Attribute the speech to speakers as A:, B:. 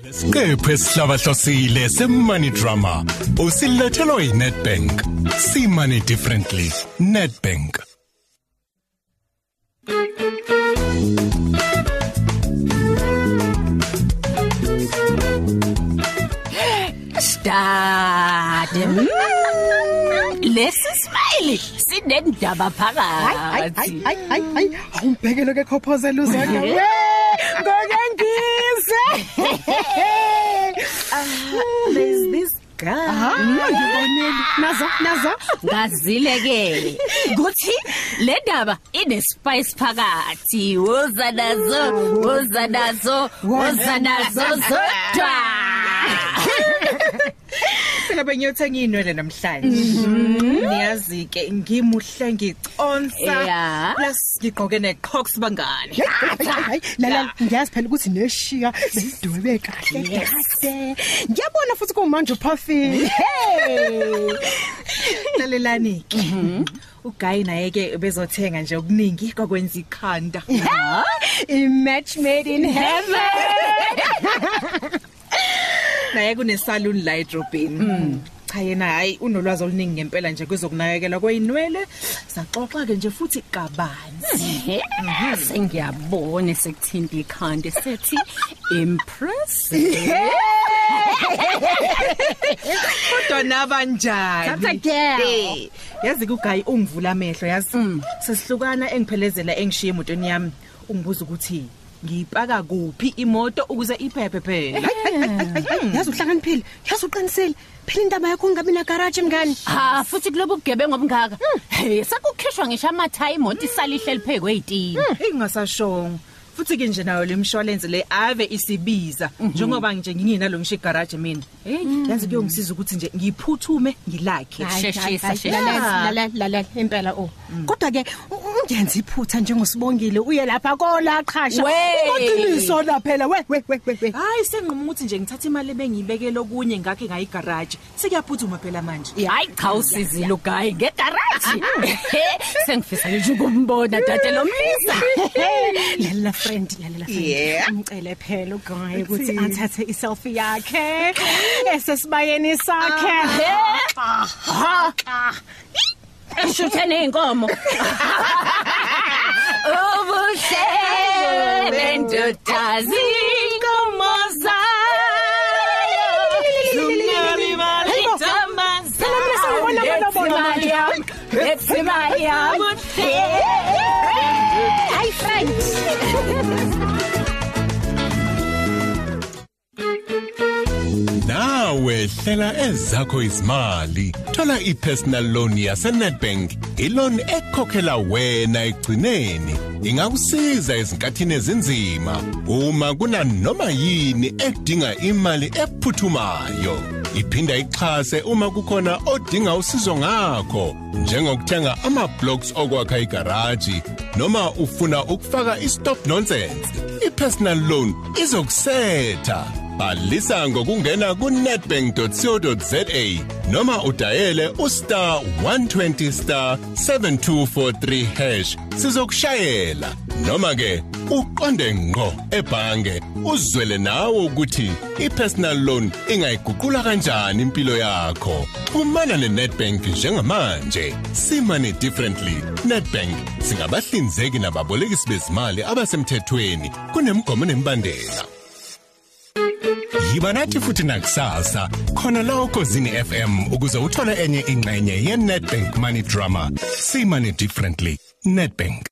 A: Lesiqephu esihlabahlosile semoney drama usilethelwa yiNetbank. See money differently. Netbank.
B: Start. Lesi smile sinendaba
C: hayi hayi
B: phakathi.
C: hayi hayi hayi awumbhekele ke khophozela uzakhe we ngokengise
B: There's this
C: ha ngibonile nazo nazo
B: ngazile ke kuthi le ndaba ine spice phakathi. Woza nazo woza nazo woza nazo zodwa
C: phela benyothenga inwele namhlanje. Niyazi ke ngimuhle ngiconsa.
B: Yeah.
C: plus ngigqoke neqhox bangani.
D: Hayi lala ngiyazi phela ukuthi neshiya beyidwebe kahle kahle. Ngiyabona futhi kumanje uphafile
C: lalelani ke ugayi naye ke bezothenga nje okuningi kwakwenza ikhanda.
D: I match made in heaven.
C: naye kune salon la edrobheni cha yena hayi unolwazi oluningi ngempela nje kwezokunakekela kweinwele saxoxa ke nje futhi kabanzi.
B: Sengiyabona sekuthinta ikhanda sethi impressive.
C: Kodwa nabanjani?
B: Thatha girl.
C: Eh, yazi kugayi ungivula amehlo yazi? Sesihlukana engiphelezela engishiye emotweni yami. Ungibuza ukuthi ngiyipaka kuphi imoto ukuze iphephe phela?
D: Yazi uhlakaniphile yazi uqinisile. Phela indaba yakho ngabi na garage mngani?
B: Ha futhi kulobo bugebengu obungaka. Hey sakukhishwa ngisho amathayi imoto isalihle liphekwe ezitini
C: ingasashongo. Futhi ke nje nayo lemshwalense le ave isibiza. Njengoba nje nginginalo ngisho igarage mina. Hey yazi kuyongisiza ukuthi nje ngiphuthume ngilakhe.
B: Sheshisa, sheshisa.
D: lalela lalela lalela impela o kodwa ke ungenza iphutha njengosibongile uye lapha kola qhasha.
B: We.
D: uqiniso la phela? We we we we, we
C: hayi senginquma ukuthi nje ngithatha imali ebengiyibekele okunye ngakhe ngayi garage sekuyaphuthuma phela manje.
B: Hayi cha usizile ugayi ngegaraji. Sengifisa nje ukumbona dade lomlisa
D: lalela friend lalela friend.
C: Yeah.
D: umcele phela ugayi ukuthi athathe iselfie yakhe. Esesibayeni sakhe.
B: Aha. Eshuthe neinkomo ubuhle bendodazi inkomo zayo zungalibali
D: imali yami
B: Let's imali yami
D: hayi friend
A: Nawe hlela ezakho izimali. Thola ipersonal loan yaseNetbank, iloan ekhokhela wena egcineni. Ingakusiza ezinkathini ezinzima uma kuna noma yini edinga imali ephuthumayo. Iphinda ixhase uma kukhona odinga usizo ngakho, njengokuthenga ama-blocks okwakha igaraji noma ufuna ukufaka i-stop nonsense. I-personal loan izokusetha. Bhalisa ngokungena ku-netbank.co.za noma udayele ustar 120 star 7243 hash. Sizokushayela. Noma ke uqonde ngqo ebhange. Uzwele nawe ukuthi i-personal loan ingayiguqula kanjani impilo yakho. Xhumana ne-Nedbank njengamanje. Simane differently. Nedbank singabahlinzeki nababolekisi bezimali abasemthethweni. Kunemgomo nemibandela Yiba nathi futhi nakusasa khona la ukozini FM ukuze uthole enye ingxenye ye Nedbank Money Drama. See money differently. Nedbank